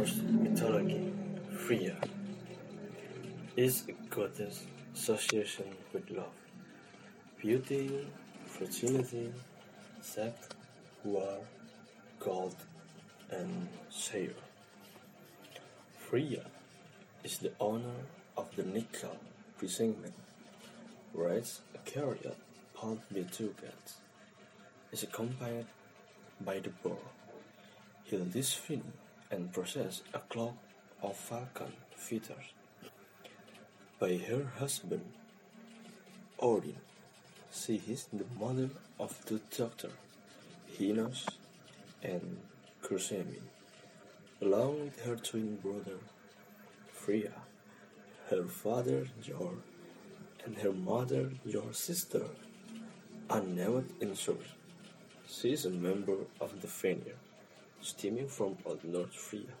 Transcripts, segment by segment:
Norse mythology, Freya is a goddess association with love, beauty, fertility, sex, war, gold, and sail. Freya is the owner of the necklace Brísingamen, rides a chariot pulled by two gods, is accompanied by the boar. Hildisvíni and possesses a cloak of falcon feathers by her husband Odin. She is the mother of the Doctor, Hnoss and Gersemi, along with her twin brother Freya, her father Njörðr, and her mother Njörðr's sister are named in source. She is a member of the Vanir, stemming from Old Norse Freya.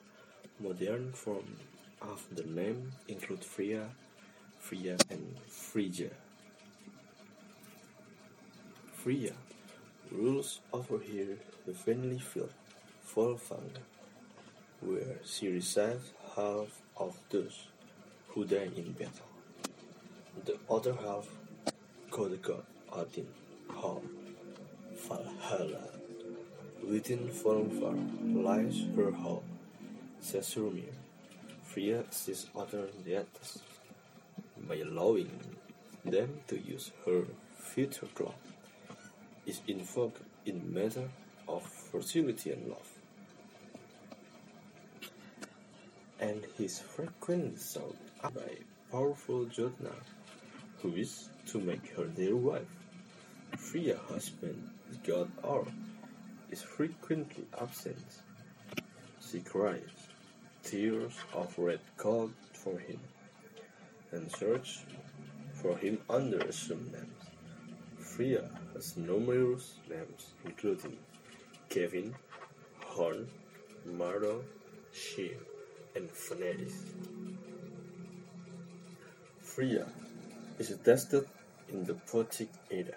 Modern form of the name include Freya, Freya, and Frigga. Freya rules over here the family field, Fólkvangr, where she receives half of those who die in battle. The other half, called god Odin, home, Valhalla. Within Fólkvangr lies her home, Sessrúmnir. Freya assists other deities by allowing them to use her future clock is invoked in matter of fertility and love, and is frequently sought by powerful Jotnar, who is to make her their wife. Freya husband, god Or, is frequently absent. She cries tears of red gold for him, and search for him under assumed names. Freya has numerous names including Gefn, Hörn, Mardöll, Sýr, and Vanadís. Freya is attested in the Poetic Edda,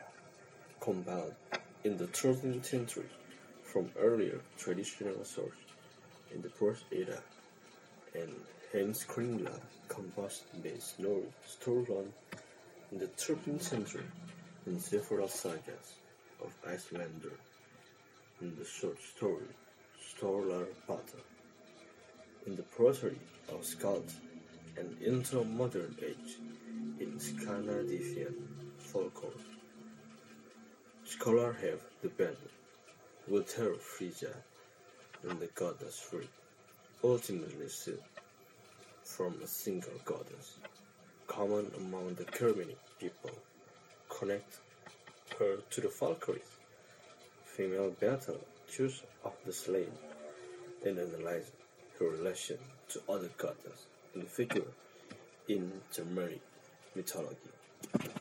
compiled in the 13th century from earlier traditional sources in the Prose Edda and Heimskringla composed by Snorri Sturluson in the 13th century in several sagas of Icelander in the short story Sörla þáttr in the prosody of Skalds and into modern age in Scandinavian folklore. Scholars have debated whether Frigga and the goddess Frigg ultimately from a single goddess, common among the Germanic people, connect her to the Valkyries, female battle choose of the slain, and analyze her relation to other goddesses and figure in Germanic mythology.